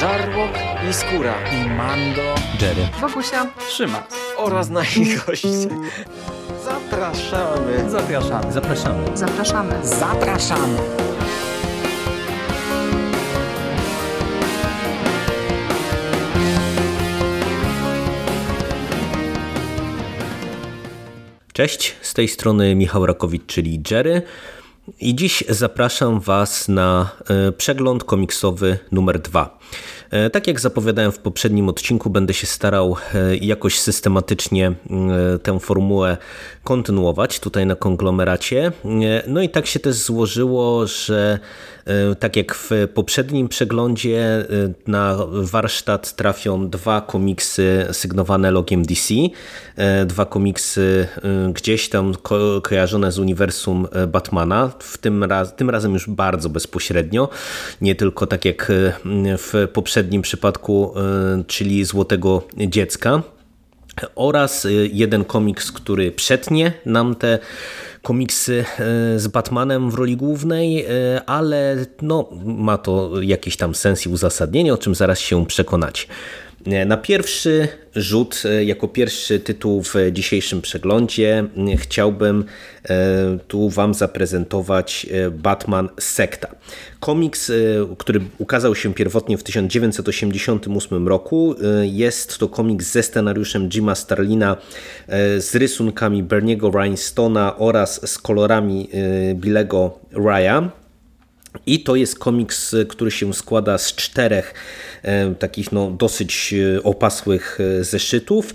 Żarłok i Skóra i Mando, Jerry, Wokusia, Trzyma oraz nasi goście. Zapraszamy. Zapraszamy. Zapraszamy. zapraszamy. Zapraszamy. Cześć, z tej strony Michał Rakowicz, czyli Jerry. I dziś zapraszam Was na e, przegląd komiksowy numer 2. E, tak jak zapowiadałem w poprzednim odcinku, będę się starał e, jakoś systematycznie tę formułę kontynuować tutaj na konglomeracie. No i tak się też złożyło, że tak jak w poprzednim przeglądzie na warsztat trafią dwa komiksy sygnowane logiem DC, dwa komiksy gdzieś tam ko kojarzone z uniwersum Batmana, w tym, raz, tym razem już bardzo bezpośrednio, nie tylko tak jak w poprzednim przypadku, czyli Złotego Dziecka. Oraz jeden komiks, który przetnie nam te komiksy z Batmanem w roli głównej, ale no, ma to jakiś tam sens i uzasadnienie, o czym zaraz się przekonacie. Na pierwszy rzut, e, jako pierwszy tytuł w dzisiejszym przeglądzie, chciałbym e, tu Wam zaprezentować e, Batman Sekta. Komiks, który ukazał się pierwotnie w 1988 roku, jest to komiks ze scenariuszem Jima Starlina, z rysunkami Berniego Rhinestona oraz z kolorami Billego Rya. I to jest komiks, który się składa z czterech e, takich no, dosyć e, opasłych e, zeszytów,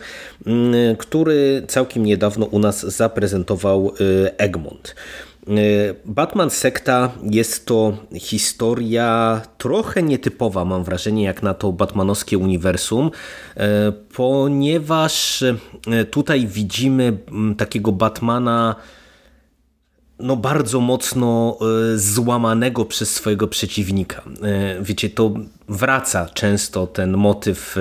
który całkiem niedawno u nas zaprezentował Egmont. Batman Sekta jest to historia trochę nietypowa, mam wrażenie, jak na to batmanowskie uniwersum, ponieważ tutaj widzimy takiego Batmana no bardzo mocno e, złamanego przez swojego przeciwnika. E, wiecie, to wraca często ten motyw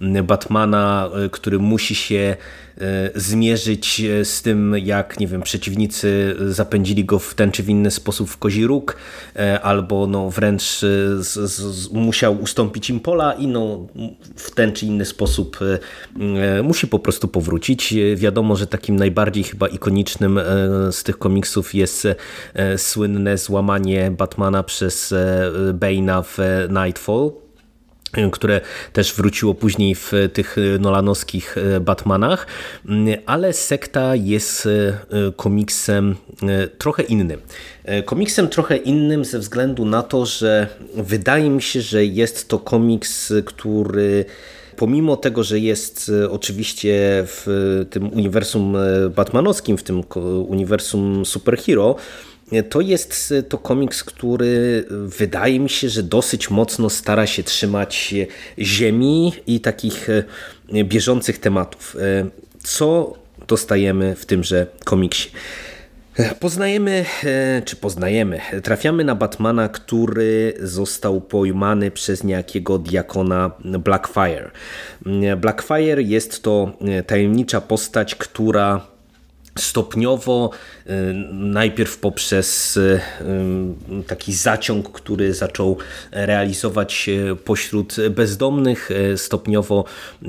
e, Batmana, który musi się E, zmierzyć z tym, jak nie wiem, przeciwnicy zapędzili go w ten czy w inny sposób w kozi róg, albo no wręcz z, z, musiał ustąpić im pola i no w ten czy inny sposób musi po prostu powrócić. Wiadomo, że takim najbardziej chyba ikonicznym z tych komiksów jest słynne złamanie Batmana przez Bane'a w Nightfall które też wróciło później w tych nolanowskich e, Batmanach, mm, ale Sekta jest e, komiksem e, trochę innym. Komiksem trochę innym ze względu na to, że wydaje mi się, że jest to komiks, który pomimo tego, że jest oczywiście w tym uniwersum batmanowskim, w tym uniwersum superhero, to jest to komiks, który wydaje mi się, że dosyć mocno stara się trzymać ziemi i takich bieżących tematów. Co dostajemy w tymże komiksie? Poznajemy, czy poznajemy, trafiamy na Batmana, który został pojmany przez niejakiego diakona Blackfire. Blackfire jest to tajemnicza postać, która stopniowo, y, najpierw poprzez y, y, taki zaciąg, który zaczął realizować pośród bezdomnych, stopniowo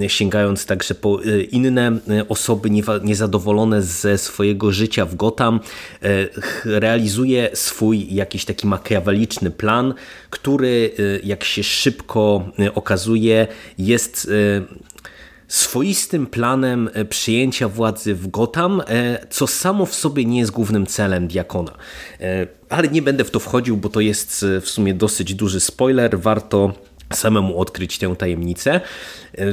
sięgając także po inne osoby niezadowolone ze swojego życia w Gotham, realizuje swój jakiś taki makiaweliczny plan, który jak się szybko okazuje jest swoistym planem e, przyjęcia władzy w Gotham, e, co samo w sobie nie jest głównym celem Diakona. E, ale nie będę w to wchodził, bo to jest w sumie dosyć duży spoiler. Warto samemu odkryć tę tajemnicę.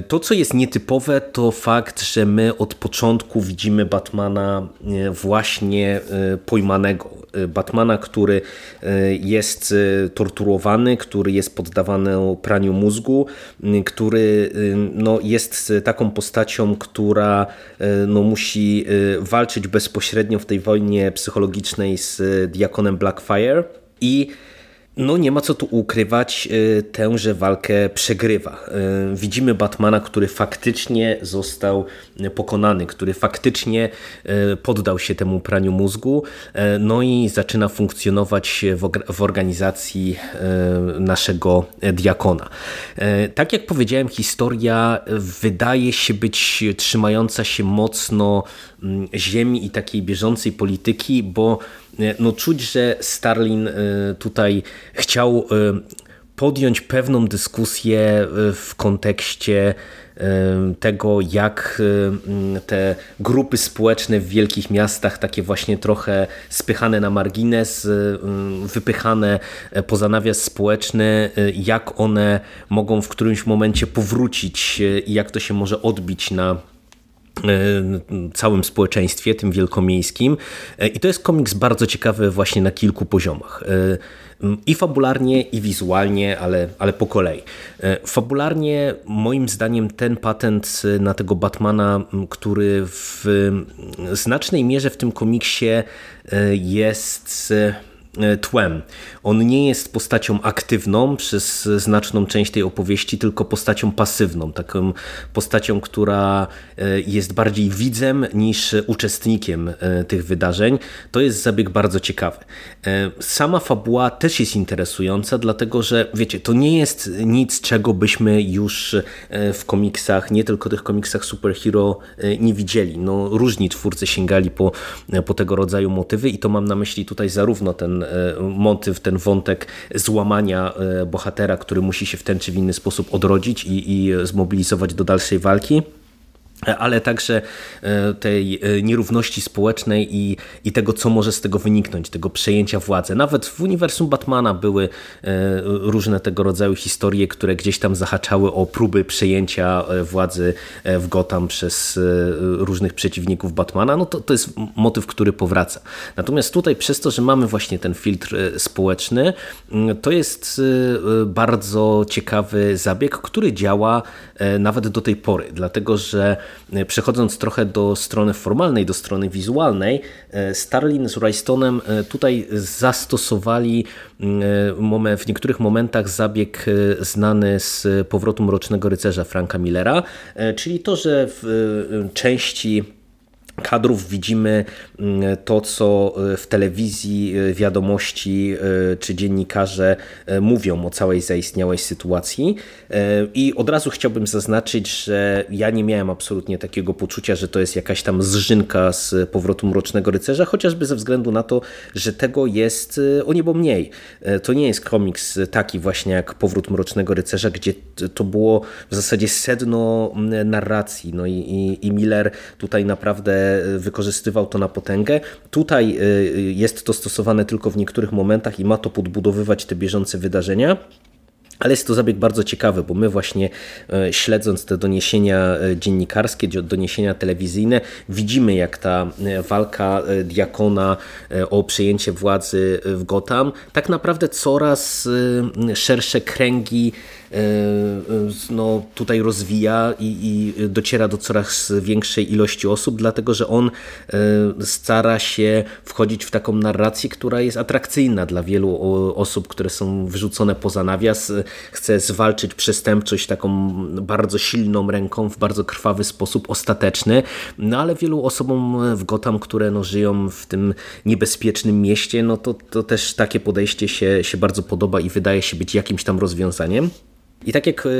To, co jest nietypowe, to fakt, że my od początku widzimy Batmana właśnie pojmanego. Batmana, który jest torturowany, który jest poddawany praniu mózgu, który no, jest taką postacią, która no, musi walczyć bezpośrednio w tej wojnie psychologicznej z diakonem Blackfire. I no nie ma co tu ukrywać, y, tęże walkę przegrywa. Y, widzimy Batmana, który faktycznie został pokonany, który faktycznie y, poddał się temu praniu mózgu, no i zaczyna funkcjonować w organizacji naszego diakona. Tak jak powiedziałem, historia wydaje się być trzymająca się mocno mm, ziemi i takiej bieżącej polityki, bo no czuć, że Starlin tutaj chciał podjąć pewną dyskusję w kontekście tego, jak te grupy społeczne w wielkich miastach, takie właśnie trochę spychane na margines, wypychane poza nawias społeczny, jak one mogą w którymś momencie powrócić i jak to się może odbić na całym społeczeństwie, tym wielkomiejskim. I to jest komiks bardzo ciekawy właśnie na kilku poziomach i fabularnie, i wizualnie, ale, ale po kolei. E, fabularnie, moim zdaniem, ten patent na tego Batmana, który w znacznej mierze w tym komiksie e, jest E, tłem. On nie jest postacią aktywną przez znaczną część tej opowieści, tylko postacią pasywną, taką postacią, która e, jest bardziej widzem niż uczestnikiem e, tych wydarzeń. To jest zabieg bardzo ciekawy. Sama fabuła też jest interesująca, dlatego że wiecie, to nie jest nic, czego byśmy już w komiksach, nie tylko tych komiksach superhero nie widzieli. No, różni twórcy sięgali po, po tego rodzaju motywy i to mam na myśli tutaj zarówno ten E, motyw, ten wątek złamania e, bohatera, który musi się w ten czy w inny sposób odrodzić i, i zmobilizować do dalszej walki ale także e, tej e, nierówności społecznej i, i tego, co może z tego wyniknąć, tego przejęcia władzy. Nawet w uniwersum Batmana były e, różne tego rodzaju historie, które gdzieś tam zahaczały o próby przejęcia władzy w Gotham przez różnych przeciwników Batmana. No to, to jest motyw, który powraca. Natomiast tutaj przez to, że mamy właśnie ten filtr społeczny, to jest bardzo ciekawy zabieg, który działa nawet do tej pory, dlatego że przechodząc trochę do strony formalnej, do strony wizualnej, e, Starlin z Raystonem e, tutaj zastosowali w niektórych momentach zabieg znany z powrotu Mrocznego Rycerza Franka Millera, czyli to, że w części kadrów widzimy mm, to, co e, w telewizji, e, wiadomości e, czy dziennikarze mówią o całej zaistniałej sytuacji. I od razu chciałbym zaznaczyć, że ja nie miałem absolutnie takiego poczucia, że to jest jakaś tam zżynka z powrotu Mrocznego Rycerza, chociażby ze względu na to, że tego jest o niebo mniej. To nie jest komiks taki właśnie jak Powrót Mrocznego Rycerza, gdzie to było w zasadzie sedno narracji. No i, i, i Miller tutaj naprawdę wykorzystywał to na potęgę. Tutaj y, jest to stosowane tylko w niektórych momentach i ma to podbudowywać te bieżące wydarzenia. Ale jest to zabieg bardzo ciekawy, bo my właśnie e, śledząc te doniesienia e, dziennikarskie, doniesienia telewizyjne, widzimy jak ta e, walka diakona o przejęcie władzy w Gotham tak naprawdę coraz szersze kręgi no, tutaj rozwija i, i dociera do coraz większej ilości osób, dlatego że on e, stara się wchodzić w taką narrację, która jest atrakcyjna dla wielu osób, które są wyrzucone poza nawias. Chce zwalczyć przestępczość taką bardzo silną ręką, w bardzo krwawy sposób, ostateczny, no ale wielu osobom w Gotham, które no, żyją w tym niebezpiecznym mieście, no to, to też takie podejście się, się bardzo podoba i wydaje się być jakimś tam rozwiązaniem. I tak jak e,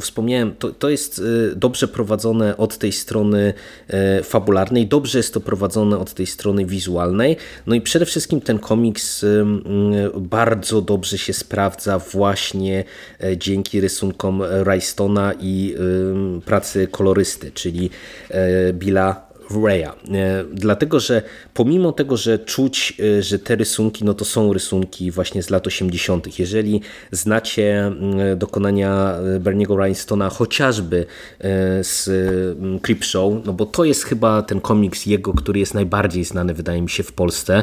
wspomniałem, to, to jest e, dobrze prowadzone od tej strony e, fabularnej, dobrze jest to prowadzone od tej strony wizualnej. No i przede wszystkim ten komiks bardzo dobrze się sprawdza właśnie dzięki rysunkom Rystona i pracy kolorysty, czyli Billa Raya. E, dlatego, że pomimo tego, że czuć, e, że te rysunki no to są rysunki właśnie z lat 80., jeżeli znacie mm, dokonania e, Berniego Rhinestona chociażby z mm, Creep Show, no bo to jest chyba ten komiks jego, który jest najbardziej znany, wydaje mi się, w Polsce,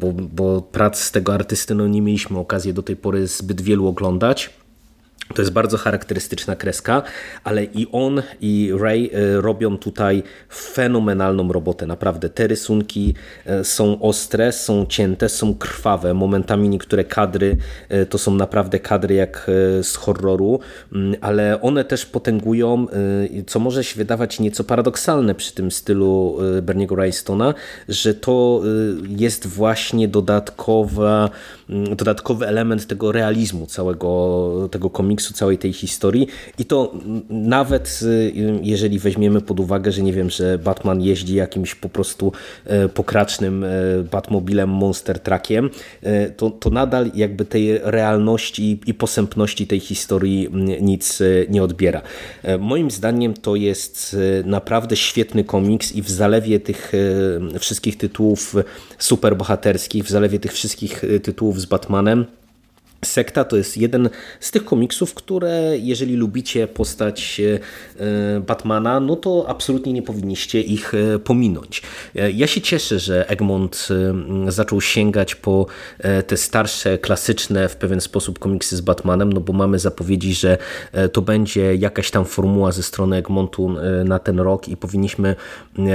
bo, bo prac z tego artysty no nie mieliśmy okazji do tej pory zbyt wielu oglądać To jest bardzo charakterystyczna kreska, ale i on, i Ray e, robią tutaj fenomenalną robotę. Naprawdę te rysunki e, są ostre, są cięte, są krwawe. Momentami niektóre kadry e, to są naprawdę kadry jak z horroru, mm, ale one też potęgują, co może się wydawać nieco paradoksalne przy tym stylu Berniego Raystona, że to jest właśnie dodatkowa, mm, dodatkowy element tego realizmu całego tego komiksu komiksu, całej tej historii i to nawet y, jeżeli weźmiemy pod uwagę, że nie wiem, że Batman jeździ jakimś po prostu e, pokracznym e, Batmobilem, Monster Truckiem, e, to, to nadal jakby tej realności i posępności tej historii nic nie odbiera. Moim zdaniem to jest naprawdę świetny komiks i w zalewie tych wszystkich tytułów superbohaterskich, w zalewie tych wszystkich tytułów z Batmanem, Sekta to jest jeden z tych komiksów, które jeżeli lubicie postać e, Batmana, no to absolutnie nie powinniście ich e, pominąć. E, ja się cieszę, że Egmont zaczął sięgać po te starsze, klasyczne w pewien sposób komiksy z Batmanem, no bo mamy zapowiedzi, że to będzie jakaś tam formuła ze strony Egmontu na ten rok i powinniśmy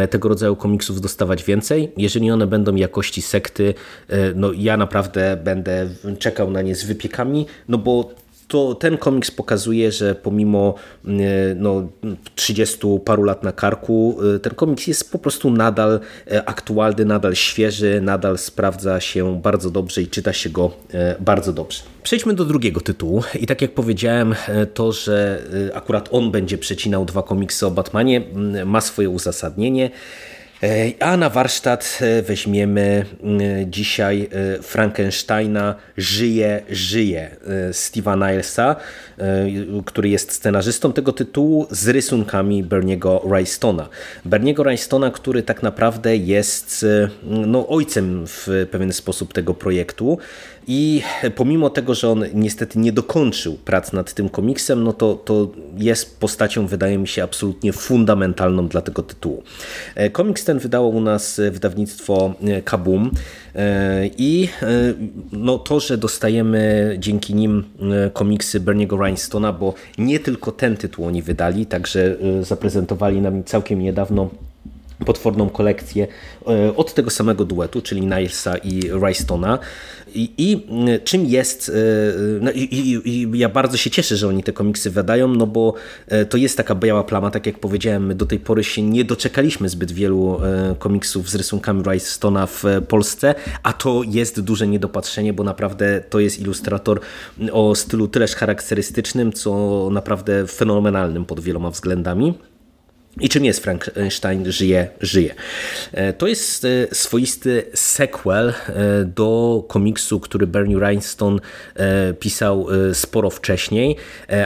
tego rodzaju komiksów dostawać więcej. Jeżeli one będą jakości sekty, no ja naprawdę będę czekał na nie z wypiekami, no bo to ten komiks pokazuje, że pomimo e, no, 30 paru lat na karku, e, ten komiks jest po prostu nadal e, aktualny, nadal świeży, nadal sprawdza się bardzo dobrze i czyta się go bardzo dobrze. Przejdźmy do drugiego tytułu i tak jak powiedziałem, to, że akurat on będzie przecinał dwa komiksy o Batmanie ma swoje uzasadnienie. E, a na warsztat e, weźmiemy e, dzisiaj Frankensteina Żyje, żyje Steve'a Nilesa, który jest scenarzystą tego tytułu z rysunkami Berniego Rystona. Berniego Rystona, który tak naprawdę jest no, ojcem w pewien sposób tego projektu. I pomimo tego, że on niestety nie dokończył prac nad tym komiksem, no to, to jest postacią, wydaje mi się, absolutnie fundamentalną dla tego tytułu. E, komiks ten wydało u nas wydawnictwo e, Kabum e, i no to, że dostajemy dzięki nim komiksy Berniego Rhinestona, bo nie tylko ten tytuł oni wydali, także zaprezentowali nam całkiem niedawno potworną kolekcję od tego samego duetu, czyli Nilesa i Rystona. I, i mm, czym jest, e, no i, i, i, ja bardzo się cieszę, że oni te komiksy wydają, no bo e, to jest taka biała plama, tak jak powiedziałem, my do tej pory się nie doczekaliśmy zbyt wielu e, komiksów z rysunkami Stona w Polsce, a to jest duże niedopatrzenie, bo naprawdę to jest ilustrator o stylu tyleż charakterystycznym, co naprawdę fenomenalnym pod wieloma względami. I czym jest Frankenstein żyje, żyje? E, to jest e, swoisty sequel e, do komiksu, który Bernie Wrightson pisał sporo wcześniej,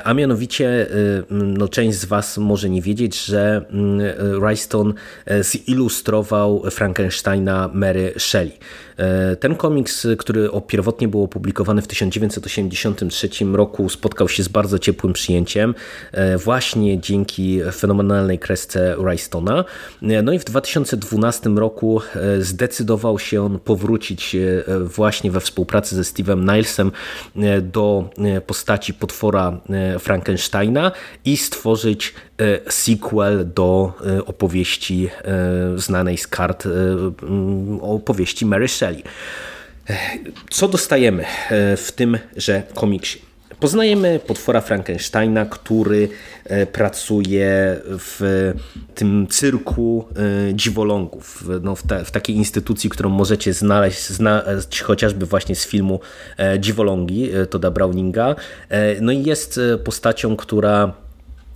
a mianowicie no, część z Was może nie wiedzieć, że Wrightson zilustrował Frankensteina Mary Shelley. Ten komiks, który pierwotnie był opublikowany w 1983 roku, spotkał się z bardzo ciepłym przyjęciem właśnie dzięki fenomenalnej kresie desce Rystona. No i w 2012 roku e, zdecydował się on powrócić e, właśnie we współpracy ze Steve'em Nilesem e, do postaci potwora Frankensteina i stworzyć sequel do opowieści znanej z kart opowieści Mary Shelley. Co dostajemy w tymże komiksie? Poznajemy potwora Frankensteina, który e, pracuje w tym cyrku e, dziwolągów, no w, te, w takiej instytucji, którą możecie znaleźć, znać chociażby właśnie z filmu e, Dziwolągi Toda Browninga. No i jest postacią, która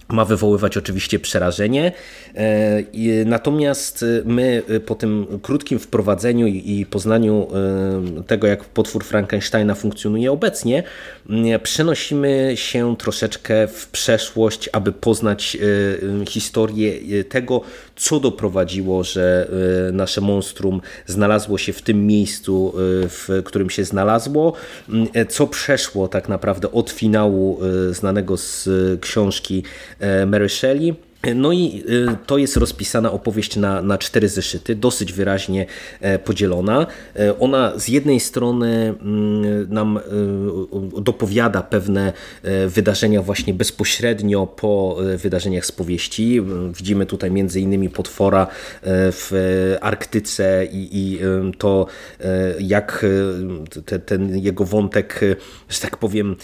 ma wywoływać oczywiście przerażenie. E, natomiast my po tym krótkim wprowadzeniu i poznaniu e, tego, jak potwór Frankensteina funkcjonuje obecnie, przenosimy się troszeczkę w przeszłość, aby poznać e, historię tego, co doprowadziło, że nasze monstrum znalazło się w tym miejscu, w którym się znalazło, co przeszło tak naprawdę od finału znanego z książki Mary Shelley No i y, to jest rozpisana opowieść na, na cztery zeszyty, dosyć wyraźnie e, podzielona. E, ona z jednej strony mm, nam y, dopowiada pewne e, wydarzenia właśnie bezpośrednio po wydarzeniach z powieści. Widzimy tutaj między innymi potwora w Arktyce i, i to jak te, ten jego wątek, że tak powiem,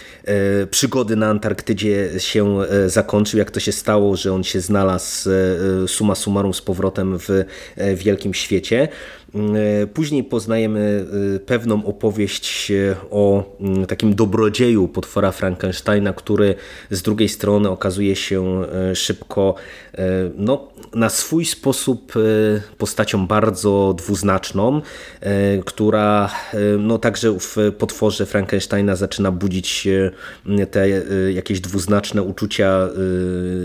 przygody na Antarktydzie się zakończył, jak to się stało, że on się znalazł e, suma summarum z powrotem w e, wielkim świecie. E, później poznajemy pewną opowieść o mm, takim dobrodzieju potwora Frankensteina, który z drugiej strony okazuje się szybko no, na swój sposób postacią bardzo dwuznaczną, która no, także w potworze Frankensteina zaczyna budzić te jakieś dwuznaczne uczucia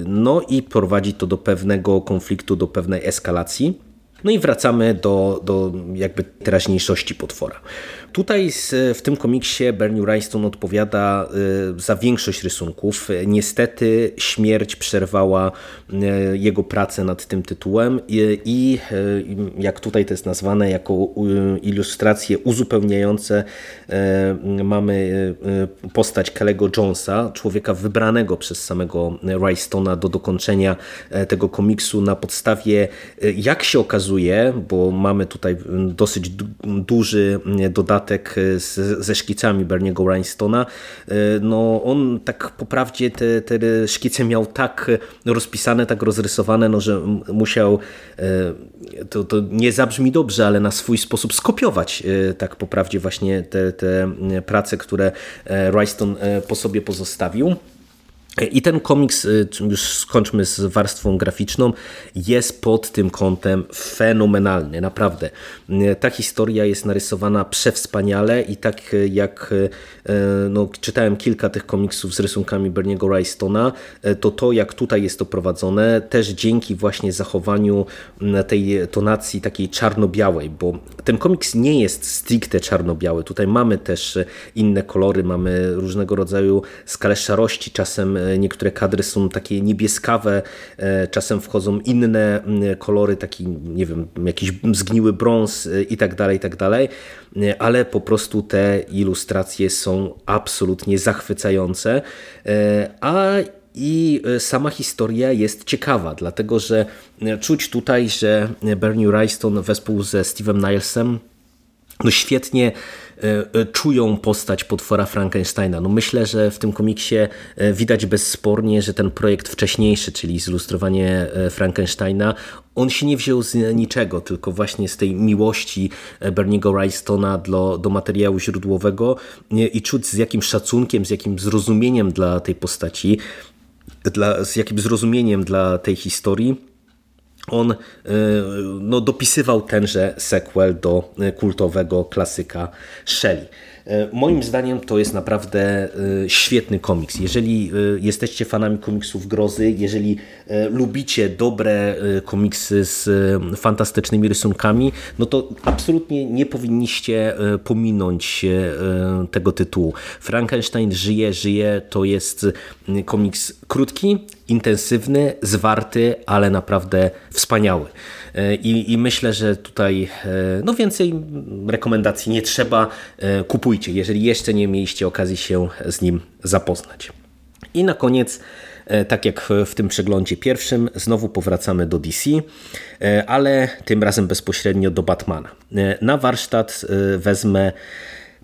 no i prowadzi to do pewnego konfliktu, do pewnej eskalacji. No i wracamy do, do jakby teraźniejszości potwora. Tutaj w tym komiksie Bernie Wrightson odpowiada y, za większość rysunków. Niestety śmierć przerwała y, jego pracę nad tym tytułem i y, jak tutaj to jest nazwane jako ilustracje uzupełniające mamy postać Kelego Jonesa, człowieka wybranego przez samego Wrightstona do dokończenia tego komiksu na podstawie, jak się okazuje, bo mamy tutaj dosyć duży dodatek dodatek e, z, ze szkicami Berniego Rhinestona, e, no on tak po prawdzie te, te szkice miał tak rozpisane, tak rozrysowane, no, że musiał, e, to, to nie zabrzmi dobrze, ale na swój sposób skopiować tak po prawdzie właśnie te, te prace, które Rhinestone po sobie pozostawił. I ten komiks, y, już skończmy z warstwą graficzną, jest pod tym kątem fenomenalny, naprawdę. Y, ta historia jest narysowana przewspaniale i tak y, jak no, czytałem kilka tych komiksów z rysunkami Berniego Wrightstona, to to jak tutaj jest to prowadzone, też dzięki właśnie zachowaniu tej tonacji takiej czarno-białej, bo ten komiks nie jest stricte czarno-biały. Tutaj mamy też inne kolory, mamy różnego rodzaju skalę szarości, czasem niektóre kadry są takie niebieskawe, e, czasem wchodzą inne kolory, taki nie wiem, jakiś zgniły brąz e, i tak dalej, i tak dalej, e, ale po prostu te ilustracje są absolutnie zachwycające, a i sama historia jest ciekawa, dlatego że czuć tutaj, że Bernie Wrightson wespół ze Steve'em Nilesem no świetnie E, e, czują postać potwora Frankensteina. No myślę, że w tym komiksie e, widać bezspornie, że ten projekt wcześniejszy, czyli zilustrowanie Frankensteina, on się nie wziął z niczego, tylko właśnie z tej miłości Berniego Wrightstona do, do materiału źródłowego i czuć z jakim szacunkiem, z jakim zrozumieniem dla tej postaci, dla, z jakim zrozumieniem dla tej historii on e, no, dopisywał tenże sequel do e, kultowego klasyka Shelley. E, moim zdaniem to jest naprawdę e, świetny komiks. Jeżeli e, jesteście fanami komiksów grozy, jeżeli lubicie dobre komiksy z fantastycznymi rysunkami, no to absolutnie nie powinniście pominąć tego tytułu. Frankenstein żyje, żyje to jest komiks krótki, intensywny, zwarty, ale naprawdę wspaniały. I, I, myślę, że tutaj no więcej rekomendacji nie trzeba. Kupujcie, jeżeli jeszcze nie mieliście okazji się z nim zapoznać. I na koniec, tak jak w tym przeglądzie pierwszym, znowu powracamy do DC, ale tym razem bezpośrednio do Batmana. Na warsztat wezmę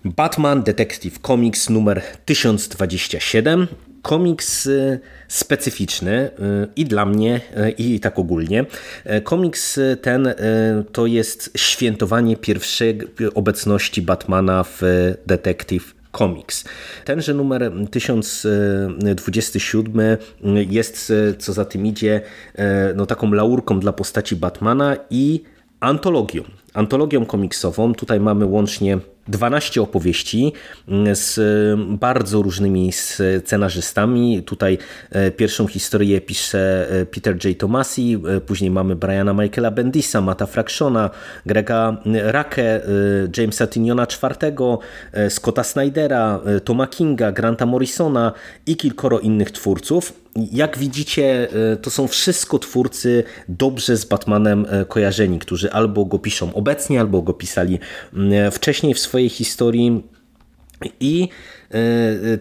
Batman Detective Comics numer 1027 komiks y, specyficzny y, i dla mnie, y, i tak ogólnie. Komiks ten to jest świętowanie pierwszej obecności Batmana w Detective Comics. Tenże numer 1027 jest, co za tym idzie, no, taką laurką dla postaci Batmana i antologią. Antologią komiksową. Tutaj mamy łącznie 12 opowieści mm, z bardzo różnymi scenarzystami. Tutaj e, pierwszą historię pisze e, Peter J. Tomasi, e, później mamy Briana Michaela Bendisa, Mata Fractiona, Grega Rake, Jamesa Tiniona IV, Scotta Snydera, Toma Kinga, Granta Morrisona i kilkoro innych twórców. Jak widzicie, to są wszystko twórcy dobrze z Batmanem kojarzeni, którzy albo go piszą obecnie, albo go pisali wcześniej w swojej historii. I E,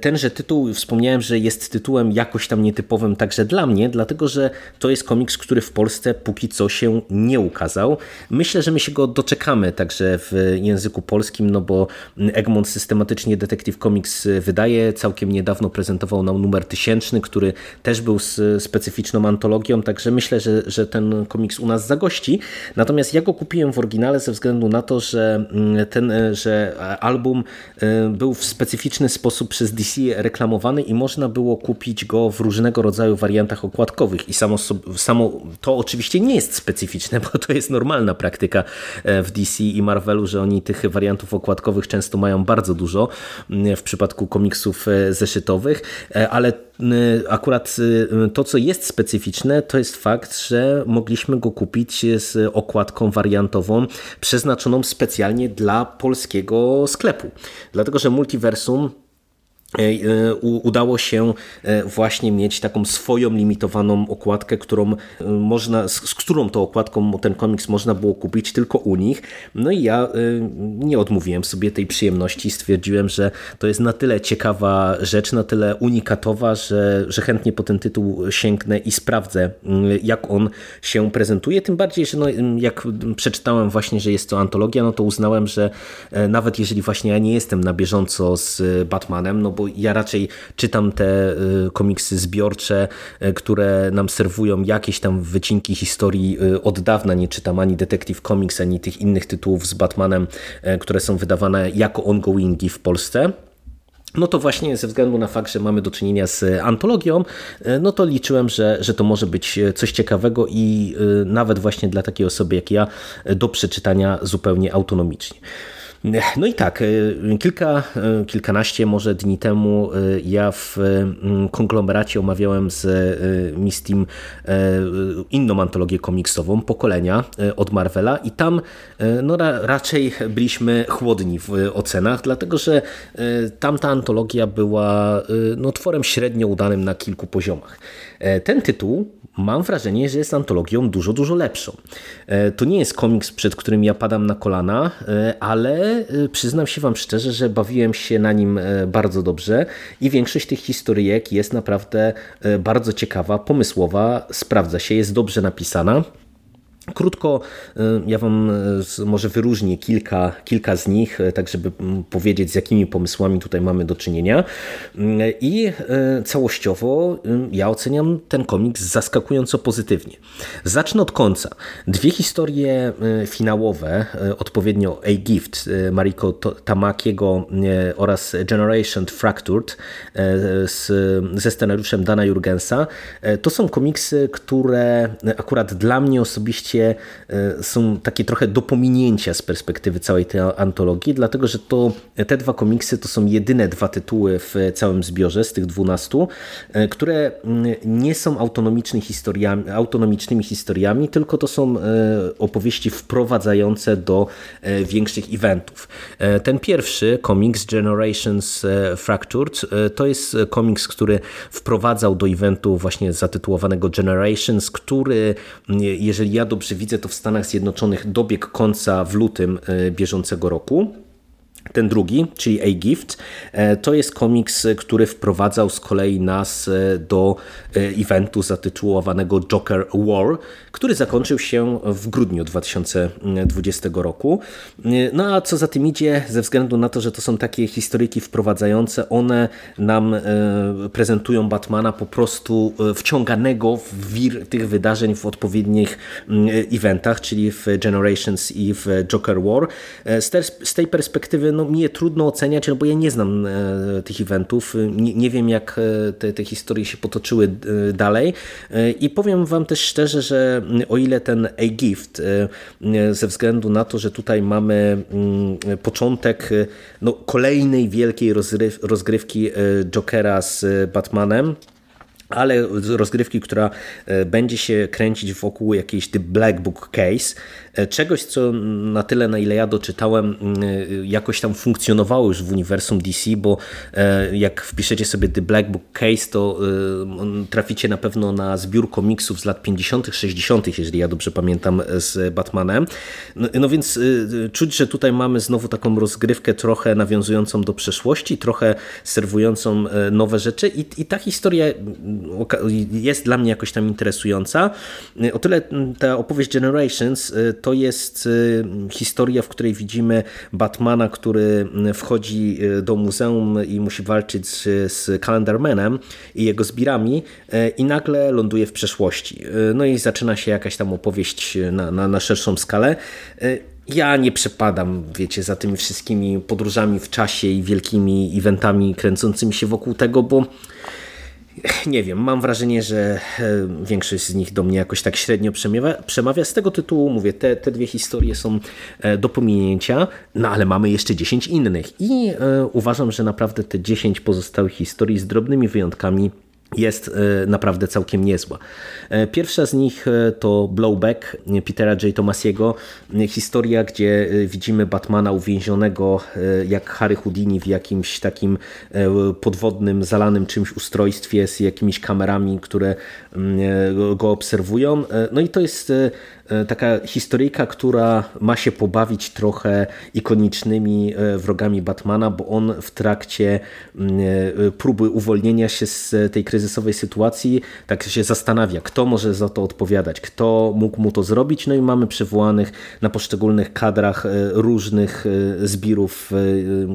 tenże tytuł, wspomniałem, że jest tytułem jakoś tam nietypowym także dla mnie, dlatego że to jest komiks, który w Polsce póki co się nie ukazał. Myślę, że my się go doczekamy także w języku polskim, no bo Egmont systematycznie Detective Comics wydaje. Całkiem niedawno prezentował nam numer tysięczny, który też był z specyficzną antologią, także myślę, że, że ten komiks u nas zagości. Natomiast ja go kupiłem w oryginale ze względu na to, że ten, że album e, był w specyficzny sposób sposób przez DC reklamowany i można było kupić go w różnego rodzaju wariantach okładkowych i samo, samo to oczywiście nie jest specyficzne, bo to jest normalna praktyka e, w DC i Marvelu, że oni tych wariantów okładkowych często mają bardzo dużo w przypadku komiksów e, zeszytowych, e, ale akurat to, co jest specyficzne, to jest fakt, że mogliśmy go kupić z okładką wariantową przeznaczoną specjalnie dla polskiego sklepu. Dlatego, że Multiversum udało się e, właśnie mieć taką swoją limitowaną okładkę, którą można, z którą tą okładką ten komiks można było kupić tylko u nich. No i ja nie odmówiłem sobie tej przyjemności. Stwierdziłem, że to jest na tyle ciekawa rzecz, na tyle unikatowa, że, że chętnie po ten tytuł sięgnę i sprawdzę, jak on się prezentuje. Tym bardziej, że no, jak przeczytałem właśnie, że jest to antologia, no to uznałem, że nawet jeżeli właśnie ja nie jestem na bieżąco z Batmanem, no bo ja raczej czytam te y, komiksy zbiorcze, y, które nam serwują jakieś tam wycinki historii y, od dawna. Nie czytam ani Detective Comics, ani tych innych tytułów z Batmanem, które są wydawane jako ongoingi w Polsce no to właśnie ze względu na fakt, że mamy do czynienia z antologią, no to liczyłem, że, że to może być coś ciekawego i nawet właśnie dla takiej osoby jak ja do przeczytania zupełnie autonomicznie. No i tak, e, kilka, e, kilkanaście może dni temu e, ja w mm, konglomeracie omawiałem z Mistim inną antologię komiksową, Pokolenia od Marvela i tam no, raczej byliśmy chłodni w ocenach, dlatego że tamta antologia była no, tworem średnio udanym na kilku poziomach. Ten tytuł mam wrażenie, że jest antologią dużo, dużo lepszą. E, to nie jest komiks, przed którym ja padam na kolana, e, ale e, przyznam się Wam szczerze, że bawiłem się na nim bardzo dobrze i większość tych historyjek jest naprawdę bardzo ciekawa, pomysłowa, sprawdza się, jest dobrze napisana. Krótko y, ja Wam y, może wyróżnię kilka, kilka z nich, y, tak żeby mm, powiedzieć z jakimi pomysłami tutaj mamy do czynienia. I całościowo ja oceniam ten komiks zaskakująco pozytywnie. Zacznę od końca. Dwie historie finałowe, odpowiednio A Gift Mariko Tamakiego oraz Generation Fractured z, ze scenariuszem Dana Jurgensa, to są komiksy, które akurat dla mnie osobiście E, są takie trochę do pominięcia z perspektywy całej tej antologii, dlatego że to, te dwa komiksy to są jedyne dwa tytuły w całym zbiorze z tych dwunastu, e, które mm, nie są autonomicznymi historiami, autonomicznymi historiami, tylko to są e, opowieści wprowadzające do większych eventów. Ten pierwszy komiks Generations Fractured to jest komiks, który wprowadzał do eventu właśnie zatytułowanego Generations, który jeżeli ja dobrze widzę to w Stanach Zjednoczonych dobieg końca w lutym e, bieżącego roku. Ten drugi, czyli A-Gift, e, to jest komiks, który wprowadzał z kolei nas e, do e, eventu zatytułowanego Joker War, który zakończył się w grudniu 2020 roku. No a co za tym idzie, ze względu na to, że to są takie historyki wprowadzające, one nam prezentują Batmana po prostu wciąganego w wir tych wydarzeń w odpowiednich eventach, czyli w Generations i w Joker War. Z tej perspektywy no, mnie trudno oceniać, no bo ja nie znam e, tych eventów, nie, nie wiem jak e, te, te historie się potoczyły e, dalej. I powiem Wam też szczerze, że o ile ten A-Gift ze względu na to, że tutaj mamy mm, początek no, kolejnej wielkiej rozgrywki Jokera z Batmanem, ale rozgrywki, która e, będzie się kręcić wokół jakiejś The Black Book Case, e, czegoś, co na tyle, na ile ja doczytałem, e, jakoś tam funkcjonowało już w uniwersum DC, bo jak wpiszecie sobie The Black Book Case, to traficie na pewno na zbiór komiksów z lat 50., 60., jeżeli ja dobrze pamiętam, z Batmanem. No, no więc czuć, że tutaj mamy znowu taką rozgrywkę trochę nawiązującą do przeszłości, trochę serwującą nowe rzeczy i, i ta historia jest dla mnie jakoś tam interesująca. O tyle ta opowieść Generations y, to jest y, historia, w której widzimy Batmana, który wchodzi y, do muzeum i musi walczyć z, z Calendarmanem i jego zbirami i nagle ląduje w przeszłości. No i zaczyna się jakaś tam opowieść na, na, na szerszą skalę ja nie przepadam, wiecie, za tymi wszystkimi podróżami w czasie i wielkimi eventami kręcącymi się wokół tego, bo nie wiem, mam wrażenie, że e, większość z nich do mnie jakoś tak średnio przemawia. przemawia. Z tego tytułu mówię, te, te dwie historie są e, do pominięcia, no ale mamy jeszcze 10 innych i e, uważam, że naprawdę te 10 pozostałych historii z drobnymi wyjątkami jest e, naprawdę całkiem niezła. E, pierwsza z nich e, to Blowback Petera J. Thomasiego. Historia, gdzie widzimy Batmana uwięzionego jak Harry Houdini w jakimś takim podwodnym, zalanym czymś ustrojstwie z jakimiś kamerami, które mm, go obserwują. No i to jest taka historyjka, która ma się pobawić trochę ikonicznymi e, wrogami Batmana, bo on w trakcie mm, e, próby uwolnienia się z tej kryzysowej sytuacji tak się zastanawia, kto może za to odpowiadać, kto mógł mu to zrobić. No i mamy przywołanych na poszczególnych kadrach różnych zbirów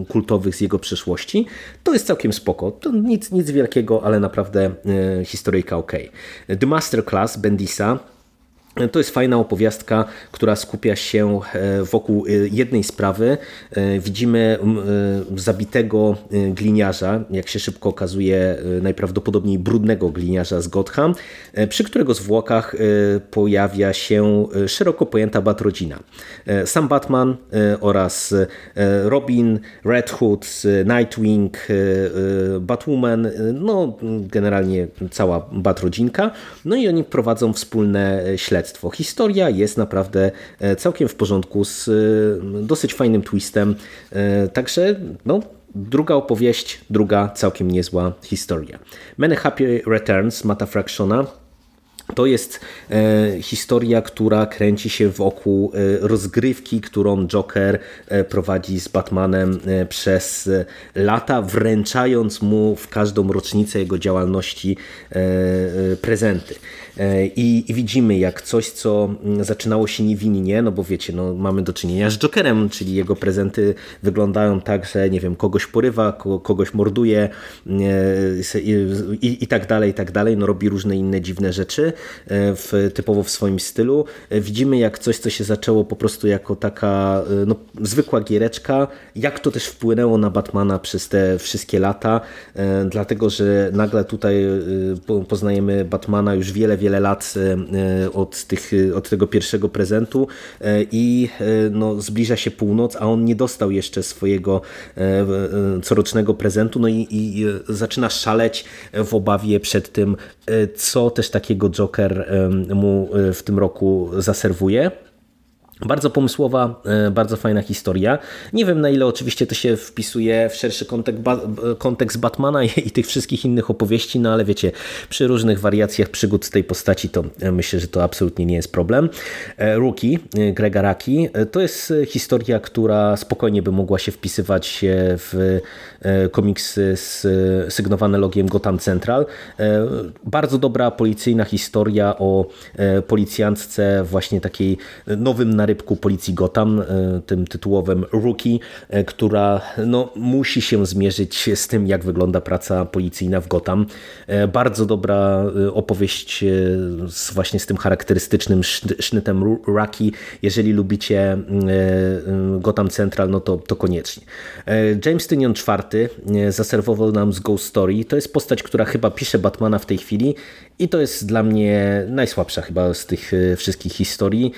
kultowych z jego przeszłości. To jest całkiem spoko. To nic, nic wielkiego, ale naprawdę historyjka ok. The Masterclass Bendisa to jest fajna opowiastka, która skupia się e, wokół e, jednej sprawy. E, widzimy zabitego gliniarza, jak się szybko okazuje, najprawdopodobniej brudnego gliniarza z Gotham, przy którego zwłokach pojawia się szeroko pojęta Batrodzina. Sam Batman oraz Robin, Red Hood, Nightwing, Batwoman, no generalnie cała Batrodzinka. No i oni prowadzą wspólne śledztwo śledztwo. Historia jest naprawdę e, całkiem w porządku, z e, dosyć fajnym twistem, e, także no, druga opowieść, druga całkiem niezła historia. Many Happy Returns Mata Fractiona to jest e, historia, która kręci się wokół e, rozgrywki, którą Joker e, prowadzi z Batmanem przez lata, wręczając mu w każdą rocznicę jego działalności prezenty. E, I, I, widzimy, jak coś, co mm, zaczynało się niewinnie, no bo wiecie, no, mamy do czynienia z Jokerem, czyli jego prezenty wyglądają tak, że nie wiem, kogoś porywa, kogoś morduje e, i, i tak dalej, i tak dalej, no robi różne inne dziwne rzeczy e, w, typowo w swoim stylu. Widzimy, jak coś, co się zaczęło po prostu jako taka no, zwykła giereczka, jak to też wpłynęło na Batmana przez te wszystkie lata, dlatego, że nagle tutaj poznajemy Batmana już wiele, wiele wiele lat e, e, od, tych, od tego pierwszego prezentu e, i no, zbliża się północ, a on nie dostał jeszcze swojego corocznego prezentu, no i, i zaczyna szaleć w obawie przed tym, co też takiego Joker mu w tym roku zaserwuje. Bardzo pomysłowa, e, bardzo fajna historia. Nie wiem na ile oczywiście to się wpisuje w szerszy kontekst, kontekst Batmana i tych wszystkich innych opowieści, no ale wiecie, przy różnych wariacjach przygód tej postaci to e, myślę, że to absolutnie nie jest problem. E, Rookie, Grega Raki, to jest historia, która spokojnie by mogła się wpisywać w komiksy sygnowane logiem Gotham Central. Bardzo dobra policyjna historia o policjantce właśnie takiej nowym na rybku policji Gotham, e, tym tytułowym Rookie, e, która no, musi się zmierzyć z tym, jak wygląda praca policyjna w Gotham. E, bardzo dobra opowieść z, właśnie z tym charakterystycznym sznytem Rookie. Jeżeli lubicie Gotham Central, no to, to koniecznie. James Tynion IV zaserwował nam z Ghost Story. To jest postać, która chyba pisze Batmana w tej chwili i to jest dla mnie najsłabsza chyba z tych wszystkich historii.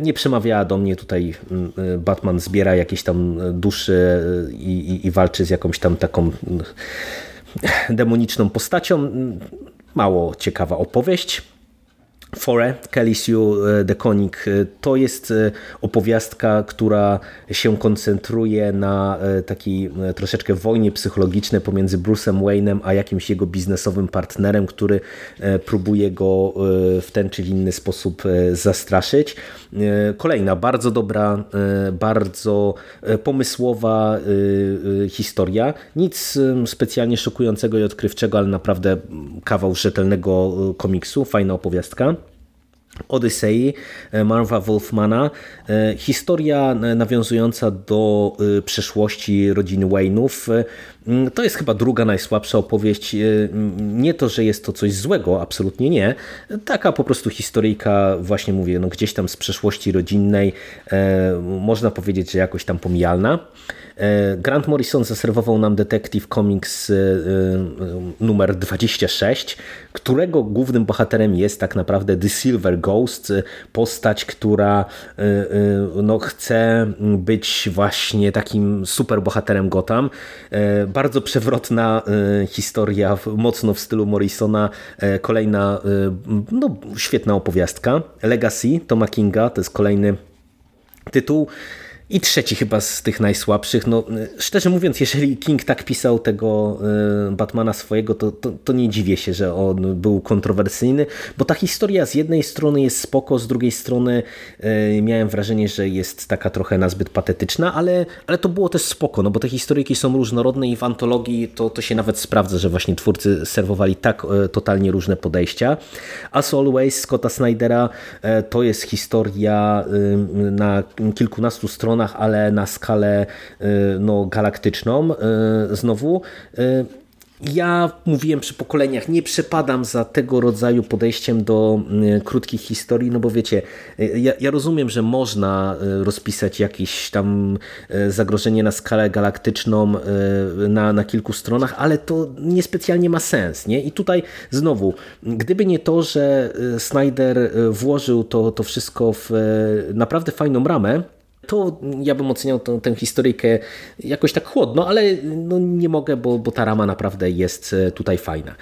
Nie przemawia przemawiała do mnie tutaj mm, y, Batman zbiera jakieś tam duszy y, i, i, i walczy z jakąś tam taką mm, demoniczną postacią. mało ciekawa opowieść. Fore, Kelisiu The Konik to jest opowiastka, która się koncentruje na takiej troszeczkę wojnie psychologicznej pomiędzy Bruce'em Wayne'em a jakimś jego biznesowym partnerem, który próbuje go w ten czy inny sposób zastraszyć. Kolejna bardzo dobra, bardzo pomysłowa historia. Nic specjalnie szokującego i odkrywczego, ale naprawdę kawał rzetelnego komiksu, fajna opowiastka. Odysei Marva Wolfmana. Historia nawiązująca do przeszłości rodziny Wayne'ów. To jest chyba druga najsłabsza opowieść. Nie to, że jest to coś złego, absolutnie nie. Taka po prostu historyjka, właśnie mówię, no gdzieś tam z przeszłości rodzinnej. Można powiedzieć, że jakoś tam pomijalna. Grant Morrison zaserwował nam Detective Comics numer 26, którego głównym bohaterem jest tak naprawdę The Silver Ghost, postać, która no, chce być właśnie takim super bohaterem Gotham. Bardzo przewrotna historia, mocno w stylu Morrisona. Kolejna no, świetna opowiastka. Legacy Toma Kinga to jest kolejny tytuł. I trzeci chyba z tych najsłabszych. No, szczerze mówiąc, jeżeli King tak pisał tego Batmana swojego, to, to, to, nie dziwię się, że on był kontrowersyjny, bo ta historia z jednej strony jest spoko, z drugiej strony miałem wrażenie, że jest taka trochę nazbyt patetyczna, ale, ale to było też spoko, no bo te historyjki są różnorodne i w antologii to, to się nawet sprawdza, że właśnie twórcy serwowali tak totalnie różne podejścia. As Always Scotta Snydera to jest historia na kilkunastu stronach ale na skalę no, galaktyczną znowu. Ja mówiłem przy pokoleniach, nie przepadam za tego rodzaju podejściem do krótkich historii, no bo wiecie, ja, ja, rozumiem, że można rozpisać jakieś tam zagrożenie na skalę galaktyczną na, na kilku stronach, ale to niespecjalnie ma sens. Nie? I tutaj znowu, gdyby nie to, że Snyder włożył to, to wszystko w naprawdę fajną ramę, to ja bym oceniał tę, tę historyjkę jakoś tak chłodno, ale no nie mogę, bo, bo ta rama naprawdę jest tutaj fajna.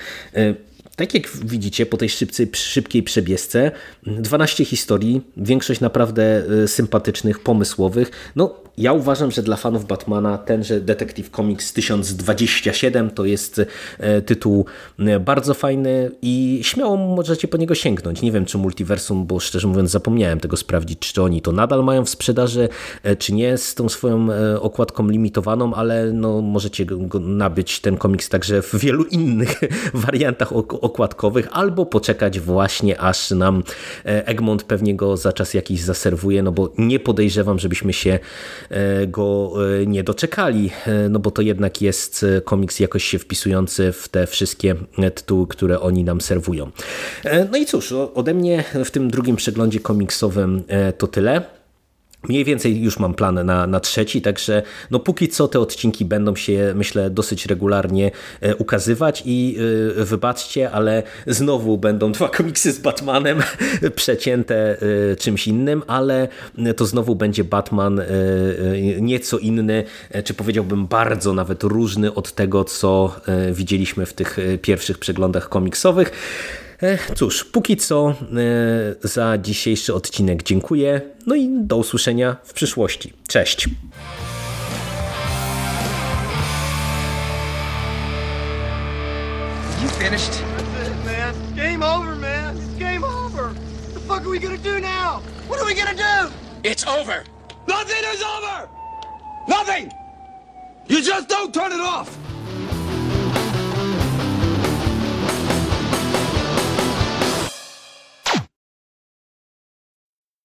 Tak jak widzicie po tej szybcej, szybkiej przebiesce, 12 historii, większość naprawdę sympatycznych, pomysłowych. No, ja uważam, że dla fanów Batmana tenże Detective Comics 1027 to jest tytuł bardzo fajny i śmiało możecie po niego sięgnąć. Nie wiem, czy Multiversum, bo szczerze mówiąc zapomniałem tego sprawdzić, czy oni to nadal mają w sprzedaży, czy nie z tą swoją okładką limitowaną, ale no, możecie go nabyć ten komiks także w wielu innych wariantach okładkowych, albo poczekać właśnie aż nam Egmont pewnie go za czas jakiś zaserwuje, no bo nie podejrzewam, żebyśmy się go nie doczekali, no bo to jednak jest komiks jakoś się wpisujący w te wszystkie tytuły, które oni nam serwują. No i cóż, ode mnie w tym drugim przeglądzie komiksowym to tyle. Mniej więcej już mam plan na, na trzeci, także no póki co te odcinki będą się, myślę, dosyć regularnie ukazywać i wybaczcie, ale znowu będą dwa komiksy z Batmanem przecięte czymś innym, ale to znowu będzie Batman nieco inny, czy powiedziałbym bardzo nawet różny od tego, co widzieliśmy w tych pierwszych przeglądach komiksowych. Cóż, póki co za dzisiejszy odcinek dziękuję. No i do usłyszenia w przyszłości. Cześć. You finished? That's it, man. Game over, man. It's game over. What the fuck are we gonna do now? What are we gonna do? It's over. Nothing is over! Nothing! You just don't turn it off!